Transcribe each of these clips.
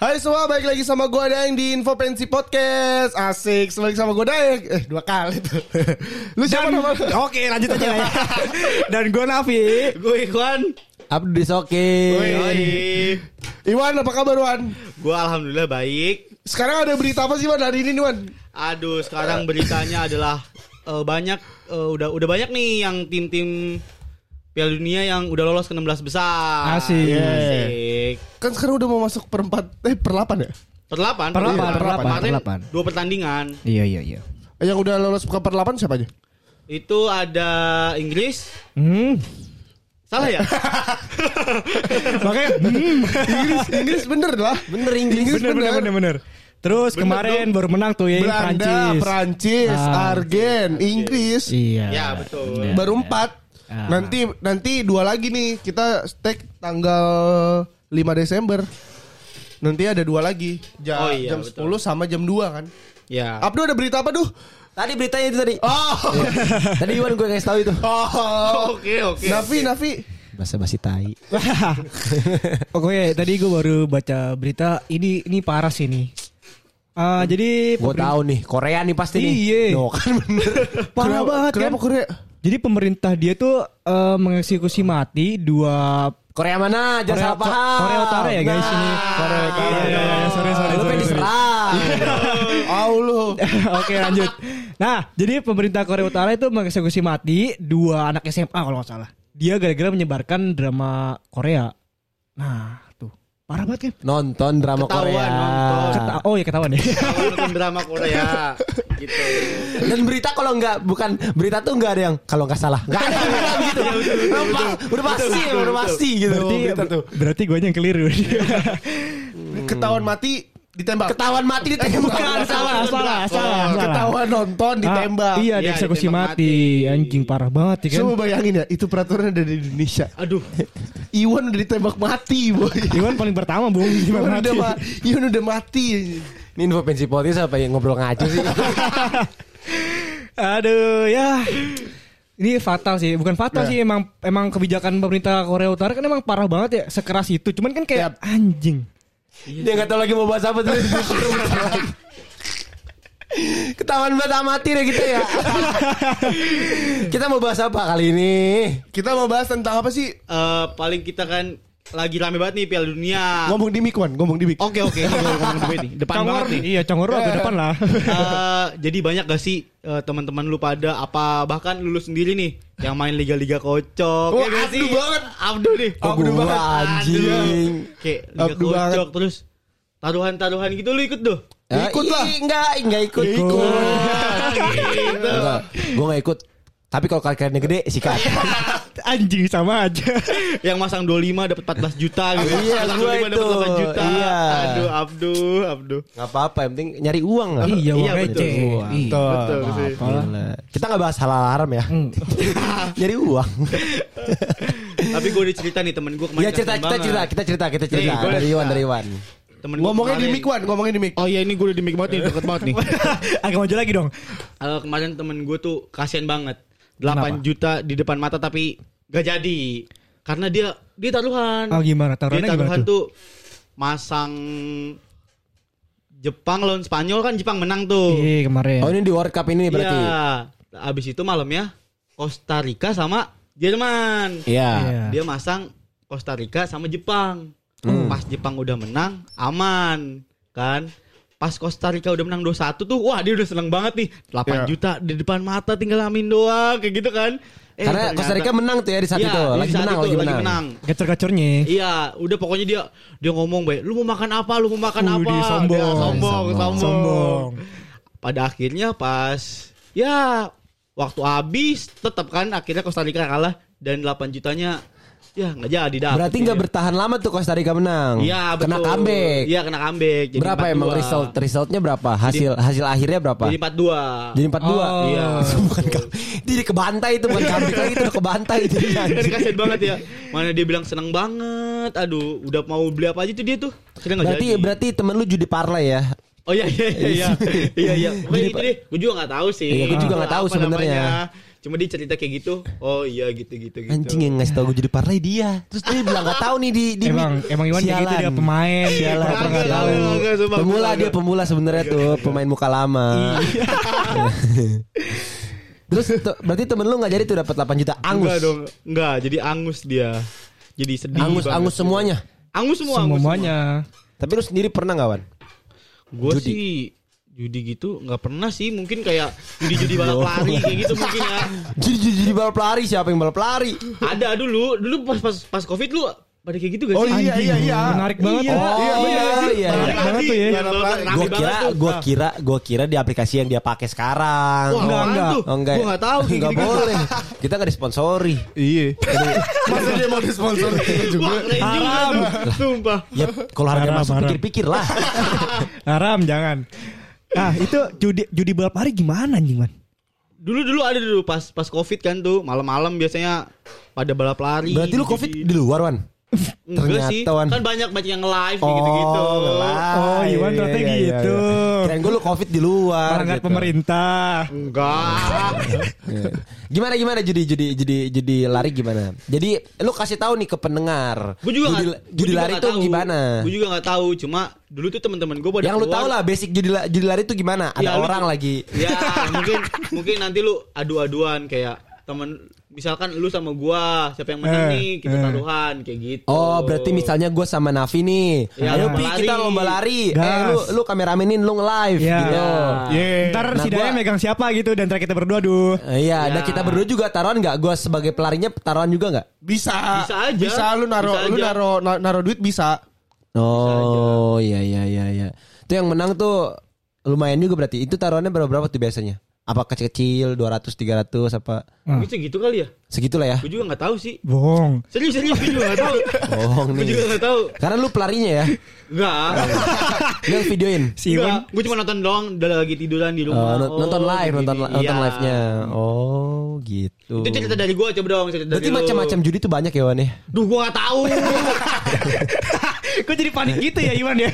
Hai semua, balik lagi sama gue Daeng di Info Pensi Podcast Asik, balik sama gue Daeng Eh, dua kali tuh Lu siapa nama? Oke lanjut aja lah ya. Dan gue Nafi. Gue Ikhwan. Abdul Disoki. Iwan, apa kabar Wan? Gue alhamdulillah baik. Sekarang ada berita apa sih Wan hari ini Wan? Aduh, sekarang beritanya adalah eh, banyak eh, udah udah banyak nih yang tim-tim Piala Dunia yang udah lolos ke 16 besar. Asik. Asik. Kan sekarang udah mau masuk perempat, eh perlapan ya? Per 8, Per delapan, per delapan, per delapan. Dua pertandingan. Iya iya iya. Yang udah lolos ke perlapan siapa aja? Itu ada Inggris. Hmm. Salah ya? Makanya hmm. Inggris, Inggris bener lah Bener Inggris. bener bener bener bener. Terus Bener kemarin baru menang tuh ya Belanda, Prancis. Prancis, Ah. Argen, Inggris Iya. ya, betul. Bener. Baru empat Ah. Nanti nanti dua lagi nih Kita stake tanggal 5 Desember Nanti ada dua lagi Jam, Oh iya, jam betul. 10 sama jam 2 kan Ya. Abdu ada berita apa duh? Tadi beritanya itu tadi. Oh, Tadi Iwan gue kasih tahu itu. oh. Oke, oke. Nafi, Nafi. Bahasa basi tai. Pokoknya tadi gue baru baca berita ini ini parah sih ini. Ah, jadi Gue tahu nih Korea nih pasti nih. Iya. No, kan bener. parah banget Kenapa kan. Korea? Jadi pemerintah dia tuh eh, mengeksekusi mati dua Korea mana? Jangan Korea, salah paham. Korea Utara ya guys Nah. ini. Korea Utara. Iya, Iya, iya, sorry sorry. Lu pengen diserang. Oh lu. Oke lanjut. Nah, jadi pemerintah Korea Utara itu mengeksekusi mati dua anak SMA kalau nggak salah. Dia gara-gara menyebarkan drama Korea. Nah, tuh parah banget kan? Nonton drama Ketahuan, Korea. nonton. Keta- oh ya ketahuan ya. Nonton drama Korea gitu. Dan berita kalau nggak bukan berita tuh nggak ada yang kalau nggak salah. Nggak ada yang bilang gitu. Apa? Udah pasti, udah pasti gitu. berarti tuh. berarti gue yang keliru. Ketahuan mati ditembak. Ketahuan mati ditembak. Bukan, salah, salah, salah. Ketahuan nonton ditembak. Ah, iya, Iya, dieksekusi ditembak mati. mati. Anjing parah banget ya kan. Coba bayangin ya, itu peraturan ada di Indonesia. Aduh. Iwan udah ditembak mati, boy. Iwan paling pertama, Bung. Gimana Iwan mati? udah, ma Iwan udah mati. Ini info pensi potis apa yang ngobrol ngaco sih? Aduh, ya. Ini fatal sih, bukan fatal Ya. sih emang emang kebijakan pemerintah Korea Utara kan emang parah banget ya, sekeras itu. Cuman kan kayak anjing. Dia nggak tahu lagi mau bahas apa tuh. Ketahuan banget amati deh gitu ya. Kita mau bahas apa kali ini? Kita mau bahas tentang apa sih? Eh, paling kita kan lagi rame banget nih Piala Dunia. Ngomong di mic, Wan. Ngomong di mic. Oke oke, ini gua ngomong nih. Depan Congor, banget nih. iya Congor agak depan lah. Eh, jadi banyak gak sih eh, teman-teman lu pada apa bahkan lulus sendiri nih yang main liga-liga kocok Wah, ya Abdu banget. Abdu nih. Oh, gua anjing. Kayak liga Abdu kocok banget. terus taruhan-taruhan gitu lu ikut tuh. Ikut lah. Enggak, enggak ikut. Ya, ikut. gitu. Gua enggak ikut. Tapi kalau kalian gede sikat. anjing sama aja. yang masang 25 dapat 14 juta gitu. Iya, Masang gua 25 itu. dapat 8 juta. Iya. Aduh, Abdu, Abdu. Enggak apa-apa, yang penting nyari uang lah. iya, Iya, uang betul. receh. Uang. Iya. Betul. Gila. Kita nggak bahas halal haram ya. Hmm. nyari uang. Tapi gue udah cerita nih temen gue kemarin. ya cerita kita cerita, kita cerita, kita cerita dari. Iwan, dari Iwan. Temen gua Ngomongnya di kemarin- mic, Wan. Ngomongnya di mic. Oh iya ini gue udah di mic banget nih deket banget nih. Agak maju lagi dong. Eh, kemarin temen gue tuh kasihan banget. 8 Kenapa? juta di depan mata tapi gak jadi. Karena dia dia taruhan. Oh gimana? dia Taruhannya taruhan gimana tuh? tuh masang Jepang lawan Spanyol kan Jepang menang tuh. Iya kemarin. Oh ini di World Cup ini berarti. Iya. Abis itu malamnya Costa Rica sama Jerman. Iya. Iya. Dia masang Costa Rica sama Jepang. Hmm. Pas Jepang udah menang, aman kan. Pas Costa Rica udah menang 2-1 tuh, wah dia udah seneng banget nih. 8 Iya. juta di depan mata tinggal amin doang kayak gitu kan. Eh, Karena ternyata- Costa Rica menang tuh ya di saat Iya, itu. Lagi saat menang, itu, lagi menang. Gacor-gacornya. Iya, udah pokoknya dia dia ngomong baik, lu mau makan apa? Lu mau makan Wih, apa? dia sombong. Dia sombong, Sombong. sombong, Sombong. Pada akhirnya pas ya waktu habis tetap kan akhirnya Costa Rica kalah dan 8 jutanya ya nggak jadi dah. Berarti nggak bertahan lama tuh Costa Rica menang. Iya, betul. Kena comeback. Iya, kena comeback. Jadi berapa 4-2. emang result resultnya berapa? Hasil hasil akhirnya berapa? Jadi 4-2. Jadi 4-2. Oh. Iya. bukan Dia kebantai itu bukan comeback lagi itu udah kebantai itu. Dan kasihan banget ya. Mana dia bilang seneng banget. Aduh, udah mau beli apa aja tuh dia tuh. Akhirnya Berarti jadi. berarti temen lu judi parlay ya. Oh iya iya iya iya iya iya. Pokoknya Jadi, itu deh. Gue juga nggak tahu sih. Iya, gue juga nggak tahu sebenarnya. Cuma dia cerita kayak gitu. Oh iya gitu gitu gitu. Anjing yang ngasih tau gue jadi parlay dia. Terus dia bilang gak tahu nih di, di Emang emang Iwan kayak gitu dia pemain. Sialan. Nggak Enggak, tahu. Pemula dia pemula sebenarnya tuh pemain muka lama. Terus tuh, berarti temen lu nggak jadi tuh dapat 8 juta angus. Enggak dong. Enggak, jadi angus dia. Jadi sedih. Angus banget angus semuanya. Angus semua, angus Semuanya. Tapi lu sendiri pernah gak Wan? Gue sih judi gitu nggak pernah sih mungkin kayak judi-judi balap lari kayak gitu mungkin ya Jadi jadi, jadi balap lari siapa yang balap lari? ada dulu dulu pas pas pas covid lu pada kayak gitu gak Oh sih iya iya iya. Menarik banget. Iya. Oh, iya, iya, bener. iya, Balap iya. banget tuh ya. Iya, Gua kira gua kira gua kira di aplikasi yang dia pakai sekarang. Wah, Enggak, enggak. Oh, enggak. Gua enggak tahu Enggak boleh. Kita enggak disponsori. Iya. Masa dia mau disponsor kita juga? Haram. Sumpah. Ya kalau harga masuk haram. pikir-pikir lah. Haram jangan. Nah itu judi judi balap lari gimana anjing man? Dulu dulu ada dulu pas pas covid kan tuh malam-malam biasanya pada balap lari. Berarti lu covid di luar Wan? Enggak sih. Kan banyak banyak yang live kayak gitu-gitu. nge-live. Oh, Iwan ternyata gitu. Kirain gue lu covid di luar. Pelanggar gitu. pemerintah. Enggak. Iya. Gimana gimana judi judi judi judi lari gimana? Jadi lu kasih tahu nih ke pendengar. Gue juga gua judi juga lari tahu. gimana? Gue juga nggak tahu. Cuma dulu tuh teman-teman gue pada Yang lu keluar. tahu lah basic judi la- judi lari itu gimana? Ada Ya, lu- orang lagi Ya mungkin mungkin nanti lu adu-aduan kayak temen misalkan lu sama gua siapa yang menang Eh, nih kita eh. taruhan kayak gitu. Oh, berarti misalnya gue sama Navi nih. Ya, Ayo Pi lari. kita lomba lari. Eh Gas. lu lu kameramenin lu live Iya. gitu. Iya. Ntar Nah, si Daya gua- megang siapa gitu dan ntar kita berdua duh. Eh, Iya, Ya. dan kita berdua juga taruhan nggak? Gue sebagai pelarinya taruhan juga nggak? Bisa. Bisa aja. Bisa lu naro Bisa lu naro na- naro duit bisa. Oh, iya iya iya iya. Itu yang menang tuh lumayan juga berarti. Itu taruhannya berapa berapa tuh biasanya? Apa kecil-kecil 200 300 apa? Mungkin segitu kali ya. Segitulah ya. Gue juga nggak tahu sih. Bohong. Serius serius gue juga nggak tahu. Bohong Gue juga nih. nggak tahu. Karena lu pelarinya ya. Enggak. Lu yang videoin. Si Iwan Gue cuma nonton doang udah lagi tiduran di Oh, rumah. non- nonton live, gini. nonton nonton Iya. live-nya. Oh, gitu. Itu cerita dari gue coba dong cerita dari Berarti macam-macam judi tuh banyak ya, Wan ya? Duh gue nggak tahu. Kok jadi panik gitu ya Iwan ya?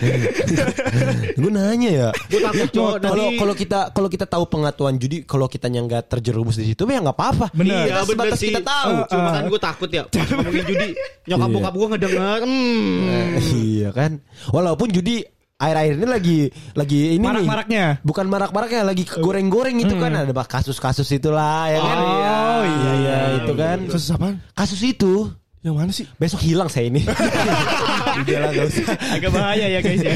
Gue nanya ya. gue takut cowok Kalau nanti- kalau kita kalau kita tahu pengetahuan judi, kalau kita nggak terjerumus di situ ya nggak apa-apa. Bener. Iya Kita bener sebatas sih. kita tahu. Eh, Cuma kan gue takut ya ngomongin judi. Nyokap Iya. bokap gue ngedenger. Hmm. iya kan. Walaupun judi air-air ini lagi lagi ini nih. Marak-maraknya. Bukan marak-maraknya lagi goreng-goreng itu kan ada bah kasus-kasus itulah ya kan. Oh, iya iya itu kan. Kasus apaan? Kasus itu Yang mana sih? besok hilang saya ini. Udah lah gak usah. Agak bahaya ya guys ya.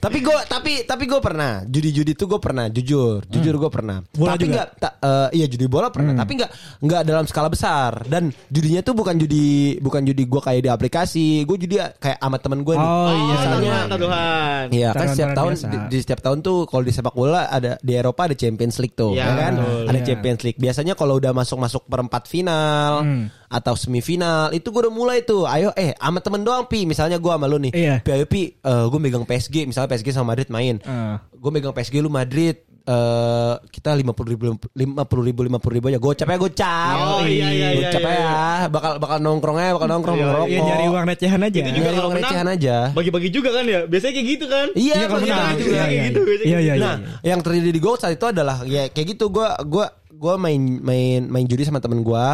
tapi gue tapi tapi gue pernah judi-judi tuh gue pernah jujur jujur gue pernah Bola tapi juga? nggak ta- eh, iya judi bola pernah tapi nggak nggak dalam skala besar dan judinya tuh bukan judi bukan judi gue kayak di aplikasi gue judi kayak sama temen gue nih Oh, iya, misalnya taruhan, taruhan. Iya kan setiap tahun di, di setiap tahun tuh kalau di sepak bola ada di Eropa ada Champions League tuh, Iya, ya kan? betul. Ada Iya. Champions League. Biasanya kalau udah masuk-masuk perempat final Hmm. atau semifinal itu gue udah mulai tuh. Ayo eh sama temen doang pi, misalnya gue sama lu nih. Iya. Pi ayo pi, gue megang PSG, misalnya PSG sama Madrid main. Ah. Gue megang PSG lu Madrid. eh kita lima puluh ribu lima puluh ribu lima puluh ribu aja gocap ya gocap Oh, iya, iya, iya, gocap iya, ya bakal bakal nongkrongnya bakal nongkrong Iya, ngerokok Iya nyari uang recehan aja. Itu juga Nyari uang menang, recehan aja Bagi-bagi juga kan ya. Biasanya kayak gitu kan. iya Iya, kalau menang. Iya, Iya, iya, gitu, iya. biasanya Iya, iya, gitu. iya. Nah, yang terjadi di gue saat itu adalah ya kayak gitu gue gue gue main main main judi sama temen gue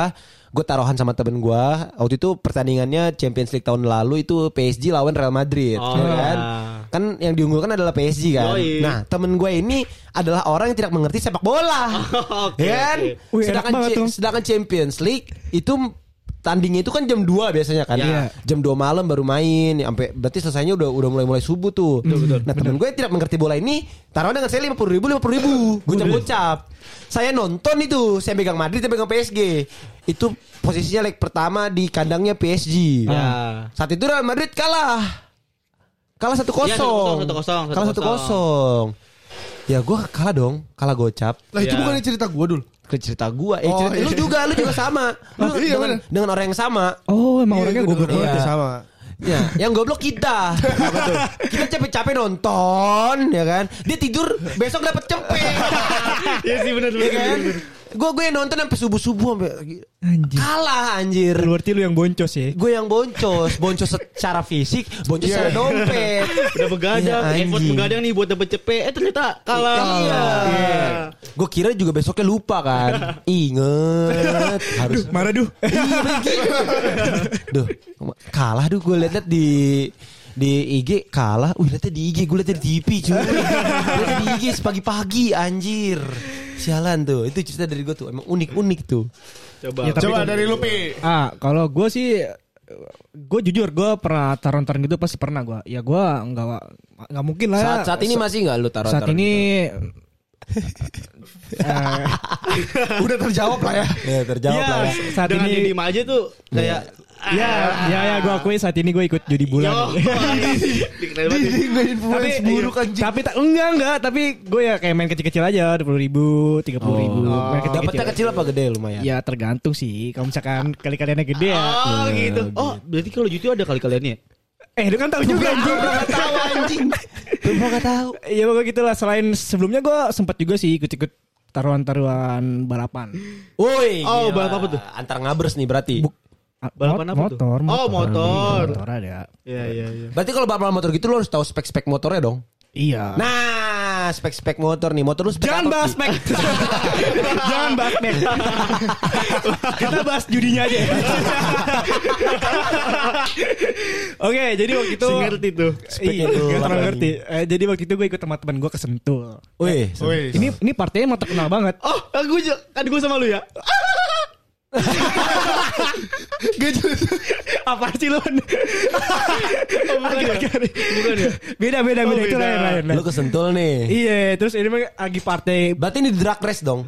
gue taruhan sama temen gue waktu itu pertandingannya Champions League tahun lalu itu PSG lawan Real Madrid Oh, ya kan? iya. kan yang diunggulkan adalah PSG kan? Yoi. nah temen gue ini adalah orang yang tidak mengerti sepak bola Oke, ya kan? enak sedangkan sedangkan Champions League itu tandingnya itu kan jam 2 biasanya kan. Iya. jam 2 malam baru main sampai berarti selesainya udah udah mulai mulai subuh tuh. Nah temen gue tidak mengerti bola ini taruh dengan saya lima puluh ribu lima puluh ribu. Gocap gocap saya nonton itu saya pegang Madrid saya pegang PSG itu posisinya leg pertama di kandangnya PSG Ya. saat itu Real Madrid kalah. Kalah satu Iya, kosong 1-0, 1-0, kalah satu kosong. ya gue kalah dong kalah gocap. Lah itu Iya. bukannya cerita gua dul. Ke cerita gua eh Oh, cerita, iya. lu juga lu juga sama lu iya, dengan, bener. dengan orang yang sama Oh emang orangnya Iya, goblok banget dengar ya. sama. Ya, yang goblok kita. Tuh? Kita capek-capek nonton, ya kan? Dia tidur besok dapat cepet. Iya sih benar ya kan? Gue gue yang nonton sampai subuh subuh sampai Anjing. kalah anjir. Berarti lu yang boncos ya. Gue yang boncos, boncos secara fisik, boncos secara dompet. Udah begadang, Iya, effort begadang nih buat dapet CP, eh ternyata kalah. Iya. Gue kira juga besoknya lupa kan. Ingat harus Marah duh. Duh, kalah duh gue liat-liat di di IG kalah. Wih, liatnya di IG, gue liatnya di TV cuy. liatnya di IG pagi-pagi anjir. Sialan tuh. Itu cerita dari gue tuh. Emang unik-unik tuh. Coba. Ya, Coba kan- dari lu Pi. Ah, kalau gue sih gue jujur gue pernah taruhan-taruhan gitu pasti pernah gue. Ya gue nggak nggak mungkin lah. ya. Saat saat ini masih nggak lu taruh saat ini eh, Udah terjawab lah ya. ya terjawab ya, lah ya. saat Dengan ini diem aja tuh kayak ya ya ya gue akui saat ini gue ikut judi bulan. Influence buruk anjing. tapi ta- enggak enggak tapi gue ya kayak main kecil-kecil aja dua puluh ribu tiga puluh ribu main kecil-kecil. Dapatnya kecil apa gede lumayan? Ya tergantung sih. Kalau misalkan kali-kaliannya gede ya. Oh gitu. Oh berarti kalau gitu ada kali-kaliannya. Eh lu kan tahu juga anjing. tahu anjing. Tuh gua gak tahu. Ya pokoknya gitu lah. Selain sebelumnya gue sempat juga sih ikut-ikut taruhan-taruhan balapan. Woi. Oh, gila. balap apa tuh? Antar ngabers nih berarti. Bu- Ah, Balapan apa tuh? motor, Oh, motor. Motor ada. Iya iya iya. Berarti kalau balap motor gitu lo harus tahu spek-spek motornya dong. Iya. Nah, spek-spek motor nih. Motor lu spek Jangan bahas spek. Jangan bahas spek. Kita bahas judinya aja. Oke, jadi waktu itu Si ngerti tuh. Iya, tuh, gak terlalu ngerti. Eh, jadi waktu itu gue ikut teman-teman gue ke Sentul. Wih, Wih. Ini ini partainya emang terkenal banget. Oh, gue kan gue sama lu ya. Apa sih lu? Oh, bukan ya? Bukan ya? Beda beda Oh, beda itu beda. lain lain. lu kesentul nih. Iya, terus ini mah lagi partai Berarti ini drag race dong.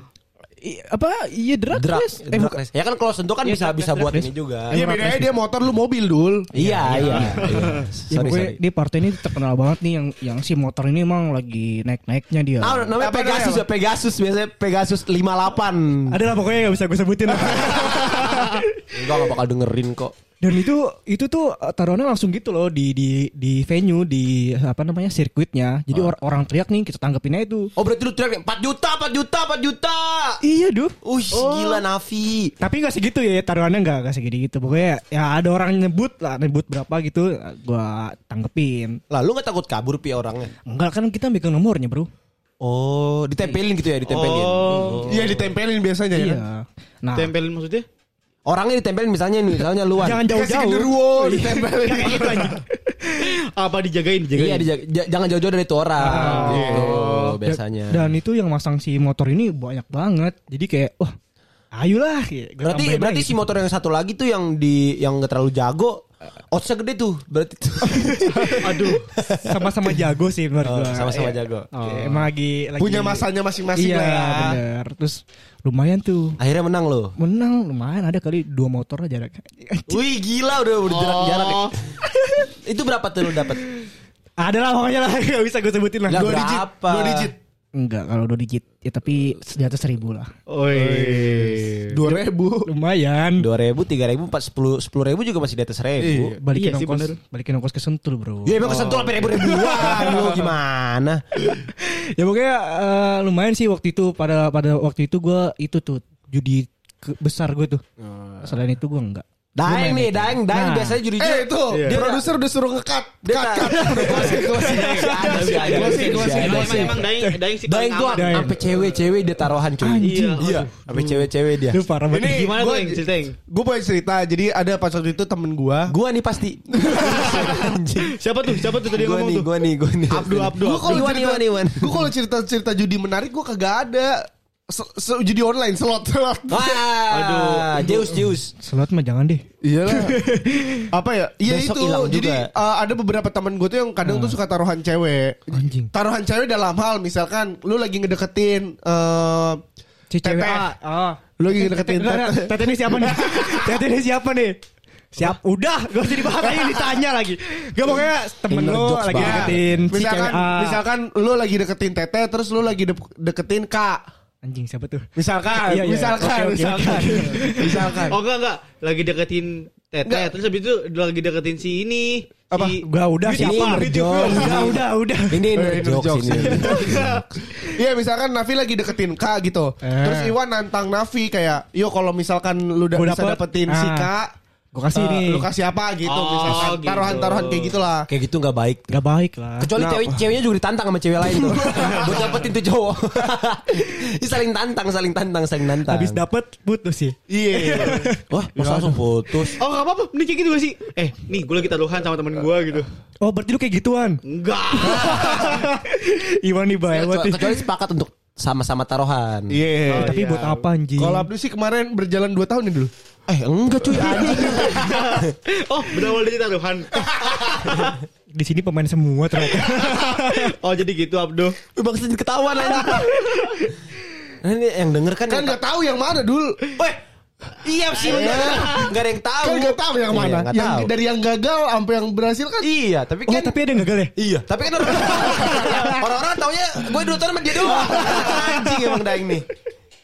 Apa? Iya drag Drag, race. Eh, drag bukan. race. Ya kan kalau sentul kan Iya, bisa drag bisa race, buat drag ini juga. Iya bedanya dia motor lu mobil dul. Iya, iya. iya. Ya, Sorry, pokoknya sorry. di partai ini terkenal banget nih yang yang si motor ini emang lagi naik-naiknya dia. Ah, namanya Apa Pegasus ya, Pegasus biasanya Pegasus 58. Ada lah pokoknya gak bisa gue sebutin. Enggak enggak bakal dengerin kok. Dan itu itu tuh uh, taruhannya langsung gitu loh di di di venue di apa namanya sirkuitnya. Jadi or- orang teriak nih kita tanggepin aja itu. Oh berarti lu teriak 4 juta, 4 juta, 4 juta. Iya duh. Wih, gila Nafi. Tapi gak segitu ya taruhannya gak, gak segini gitu. Pokoknya ya ada orang nyebut lah nyebut berapa gitu gua tanggepin. Lah lu gak takut kabur pi orangnya? Enggak kan kita megang nomornya bro. Oh, ditempelin gitu ya, ditempelin. Oh. Iya ditempelin biasanya ya. Iya. Nah Tempelin maksudnya? Orangnya ditempelin misalnya nih, misalnya luan. jangan Kasih jauh-jauh. genderuwo ditempelin. Apa dijagain? Dijagain. Iya, dija- j- jangan jauh-jauh dari itu orang. Ah, gitu, Da- biasanya. Dan itu yang masang si motor ini banyak banget. Jadi kayak wah ayolah. Gua berarti berarti lagi. si motor yang satu lagi tuh yang di yang gak terlalu jago, oddsnya gede tuh. Berarti tuh. Aduh, sama-sama jago sih menurut Oh, sama-sama Eh, jago. eh, Emang lagi, lagi Punya masanya masing-masing Iya, lah ya. bener. Terus lumayan tuh. Akhirnya menang loh. Menang lumayan ada kali dua motor aja jarak. Wih gila udah udah jarak-jarak. ya. Oh. Itu berapa tuh lu dapat? Ada lah pokoknya lah gak bisa gue sebutin lah. Lah, Dua berapa? digit. Dua digit. Enggak kalau dua digit ya tapi di atas seribu lah. Oi. Dua ribu. Lumayan. Dua ribu, tiga ribu, empat sepuluh, sepuluh ribu juga masih di atas seribu. Balikin Iya sih, ongkos, bener. balikin ongkos ke Sentul bro. Ya emang kesentuh sampai ribu-ribuan lu gimana? ya pokoknya eh, lumayan sih waktu itu pada pada waktu itu gue itu tuh judi ke- besar gue tuh. Selain itu gue enggak. Daeng nih, daeng, daeng Nah. biasanya juri Eh itu Dia produser udah suruh ngekat. Dia Cut, cut. Closing, closing. Closing, sih, closing, ada Emang, sih. emang daeng, daeng sih Daeng. Daeng. sampai cewek-cewek dia taruhan cuy. Iya. Iya, sampai cewek-cewek dia. Lu parah banget. Ini Gimana gua, yang ceritain? Gue punya cerita. Jadi ada pas waktu itu temen gue. Gua nih pasti. Anjing. Siapa tuh? Siapa tuh tadi yang Gua ngomong nih, tuh? gua nih, gua nih. Abdu, Abdu, Gue kalau Iwan, cerita, Iwan, Iwan. gue kalau cerita cerita judi menarik gue kagak ada. Se- se- judi online slot slot. Wah, Zeus, Zeus. Slot mah jangan deh. Iya. Apa ya? Iya Besok itu. hilang Jadi juga. uh, ada beberapa temen gue tuh yang kadang tuh suka taruhan cewek. Anjing. Taruhan cewek dalam hal misalkan lu lagi ngedeketin eh Si cewek Teteh. A. Oh. Lu lagi ngedeketin teteh. Teteh ini siapa nih? Teteh ini siapa nih? Siap, udah, gak usah dibahas lagi ditanya lagi. Gak pokoknya temen lu lagi deketin misalkan cewek A. misalkan lu lagi deketin teteh terus lu lagi de- deketin kak. Anjing siapa tuh? Misalkan, Iya, iya. misalkan, oke, misalkan, misalkan. Oh enggak enggak, lagi deketin teteh terus habis itu lagi deketin si ini Apa? Si- Gua udah Ini siapa? ngerjok. Udah, udah, udah. Ini Eh, ngerjok sini. Iya misalkan Nafi lagi deketin K gitu Eh. Terus Iwan nantang Nafi kayak Yo kalau misalkan lu udah bisa dapet, dapetin si K gua kasih eh, nih. Lu kasih apa gitu Oh, misalkan gitu. Taruhan-taruhan kayak gitulah Kayak gitu nggak baik. Gak baik lah. Kecuali Kenapa? cewek ceweknya juga ditantang sama cewek lain tuh. Buat dapetin tuh cowok. Ini saling tantang, saling tantang, saling nantang. Habis dapet putus sih. Iya Wah, masa langsung putus. Oh gak apa-apa, ini kayak gitu gak sih? Eh, nih gue lagi taruhan sama temen gue gitu. Oh berarti lu kayak gituan. Enggak. Iwan nih nih. kecuali sepakat untuk sama-sama taruhan. Iya Tapi iya. buat apa anjing? Kalau Abdul sih kemarin berjalan 2 tahun nih dulu Eh, enggak cuy, anjing. oh, berawal dari taruhan. di sini pemain semua ternyata. oh, jadi gitu Abdo. Bang sedih ketahuan aja. Nah, ini yang denger kan Kan yang gak tahu yang mana dul Weh, Iya sih bener. Enggak ada yang tahu. Kan gak tahu yang Iya, mana nggak yang, tahu. Dari yang gagal sampai yang berhasil kan Iya, tapi Oh kan tapi ada yang gagal ya? Iya, tapi kan orang orang-orang taunya gue tahun sama dia doang. Anjing emang daing nih.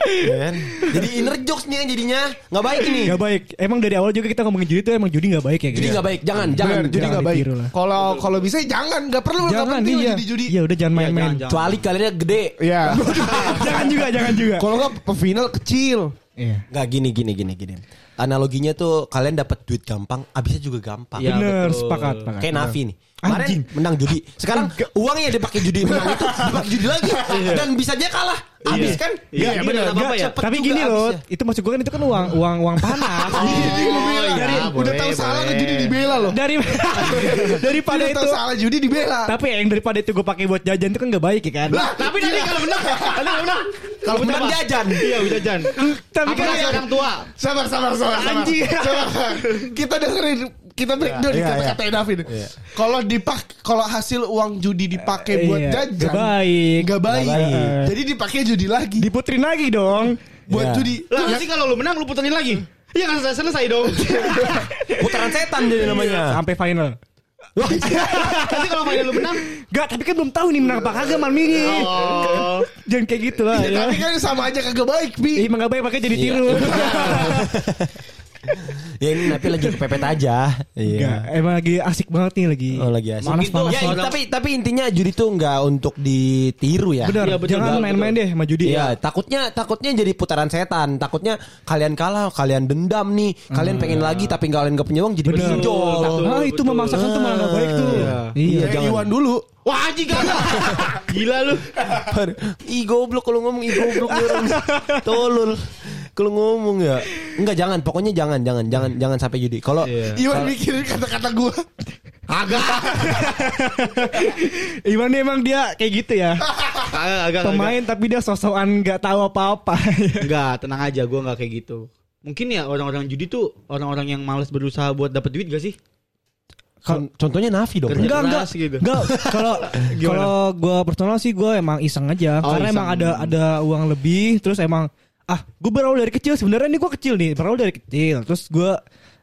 Ya kan? Jadi inner jokes nih jadinya nggak baik ini. Gak baik. Emang dari awal juga kita ngomongin judi tuh emang judi gak baik ya. Jadi nggak baik, jangan, jangan. Bener, jadi jangan gak baik. Kalau kalau bisa jangan Gak perlu gak Jangan penting iya. judi-judi Iya udah jangan Iya, main-main. Kecuali kaliannya gede. Iya jangan juga, jangan juga. Kalau nggak final kecil Iya. Nggak gini, gini, gini, gini. Analoginya tuh kalian dapat duit gampang, abisnya juga gampang. Iya, Bener, betul. sepakat. sepakat. Kayak Nafi nih. Kemarin Anjing. menang judi. Sekarang uangnya dipakai judi menang itu dipakai judi lagi dan bisa aja kalah. Habis kan? Iya, bener, nggak apa-apa ya? Tapi gini loh, habisnya. itu maksud gue kan itu kan uang uang uang panas. Oh, iya, Dari, boleh, Udah tahu salah ke judi dibela loh dari daripada Udah itu. tahu salah judi dibela Tapi yang daripada itu gue pakai buat jajan itu kan gak baik ya kan. Lah, Tapi nanti kalau menang, kalau menang, Kalau menang apa? jajan. Iya, jajan. Tapi Apa kan orang tua? Sabar, sabar, sabar. Anjing. Sabar. Kita dengerin, kita break dulu Iya, kata-kata David. Kalau dipak, kalau hasil uang judi dipakai buat Iya, jajan, Gak baik. Gak baik. Jadi dipakai judi lagi. Diputerin lagi dong. buat Iya. judi. Lah, nanti kalau lu menang lu puterin lagi. Iya kan selesai selesai dong. Putaran setan jadi namanya. Sampai final. nanti kalau main lu menang, Gak, tapi kan belum tahu nih menang apa kagak malam ini. oh, Jangan kayak gitu lah ya, ya. tapi kan sama aja kagak baik, Bi. Emang gak baik pakai jadi tiru. Ya ini Nafi lagi kepepet aja. Enggak, Iya. emang lagi asik banget nih lagi. Oh lagi asik. Panas. Ya, Orang- tapi tapi intinya judi tuh nggak untuk ditiru ya. Benar, Iya, betul, jangan betul, main-main deh sama judi. Iya, takutnya takutnya jadi putaran setan. Takutnya kalian kalah, kalian dendam nih, kalian pengen lagi tapi kalian gak punya uang jadi Benar. pinjol. Betul, Ah, itu betul. memaksakan tuh malah gak baik tuh. Iya. Iya. Ya, jangan. Iwan dulu. wah anjing kagak. Gila lu. Ih goblok kalau ngomong ih goblok orang. Tolol. Kalau ngomong ya. Enggak jangan, pokoknya jangan jangan jangan jangan sampai judi. Kalau Iya. Iwan mikirin kata-kata gue. Agak. Iwan nih emang dia kayak gitu ya. Agak agak. Pemain tapi dia sosokan nggak tahu apa-apa. Enggak, tenang aja gua enggak kayak gitu. Mungkin ya orang-orang judi tuh orang-orang yang malas berusaha buat dapat duit gak sih? con- contohnya Nafi dong. Kerja enggak enggak gitu. enggak kalau kalau gue personal sih gue emang iseng aja Oh, karena iseng. emang ada ada uang lebih terus emang ah gue berawal dari kecil sebenarnya ini gue kecil nih berawal dari kecil terus gue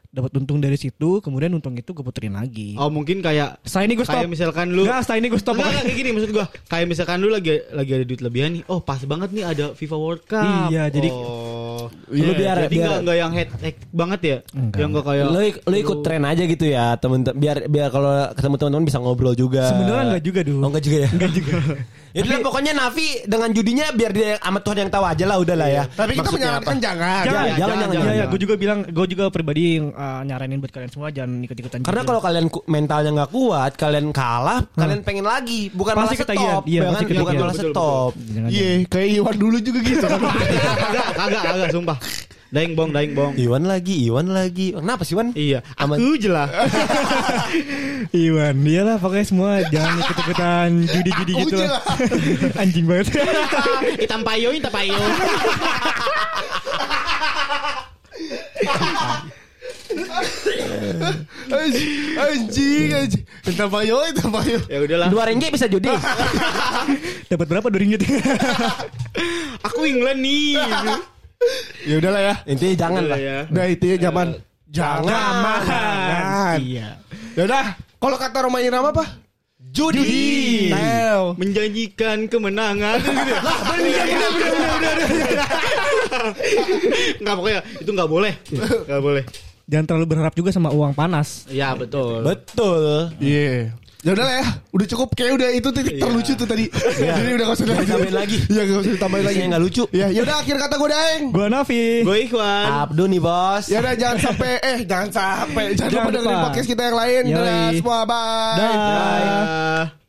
dapat untung dari situ kemudian untung itu gue puterin lagi Oh, mungkin kayak setelah ini gue stop kayak misalkan lu Enggak, setelah ini gue stop enggak, kayak gini maksud gua. Kayak misalkan lu lagi lagi ada duit lebihan nih. Oh, pas banget nih ada FIFA World Cup. Iya, jadi- oh. Lu biar- jadi biar- enggak enggak yang head head banget ya. Enggak. Yang enggak kayak Lo, lo ikut tren aja gitu ya temen biar biar kalau ketemu teman-teman bisa ngobrol juga. sebenarnya enggak juga dulu Oh enggak juga ya. enggak juga Ya udah pokoknya Nafi dengan judinya biar dia sama Tuhan yang tahu aja lah udah lah ya. Tapi kita menyarankan apa? jangan. jangan jangan, jangan jangan, jangan, jangan. ya, gue juga bilang gue juga pribadi uh, nyaranin buat kalian semua jangan ikut ikutan Karena kalau kalian mentalnya nggak kuat, kalian kalah, kalian pengen lagi, bukan Pasti malah ketagihan. stop, Iya, bukan, pasti bukan ketagihan. malah Betul, stop. Iya, kayak Iwan dulu juga gitu kan. Kagak, kagak, kagak, sumpah. Daing bong, daing bong. Iwan lagi, Iwan lagi. Kenapa sih Iwan? Iya, Aman. aku jelas. Iwan, iyalah pokoknya semua jangan ikut-ikutan judi-judi gitu. lah. lah. Anjing banget. hitam payo, hitam payo. Anjing, anjing, anjing. Entah payo, entah payo. ya udahlah. Dua ringgit bisa judi. Dapat berapa dua ringgit? Aku England nih. Ya udahlah ya. Intinya jangan lah. ya. Udah itu ya zaman. Jangan. Jangan. Iya. Ya udah, kalau kata Roma Irama apa? Judi. Teo. Menjanjikan kemenangan. Lah, bener, bener, bener, bener, bener. Nggak pokoknya itu nggak boleh, nggak boleh. jangan terlalu berharap juga sama uang panas. Iya betul. Betul. Iya. Ya udah lah ya, udah cukup kayak udah itu titik terlucu tuh tadi. Jadi udah gak usah ditambahin lagi. Iya gak usah ditambahin lagi. Lagi nggak lucu. Ya, ya udah akhir kata gue Daeng. Gua Nafi. Gue Ikhwan. Abdu nih bos. Ya udah jangan sampai eh jangan sampai jangan Jangan lupa dengerin lupa. podcast kita yang lain. Dadah semua bye. Dah. Dah.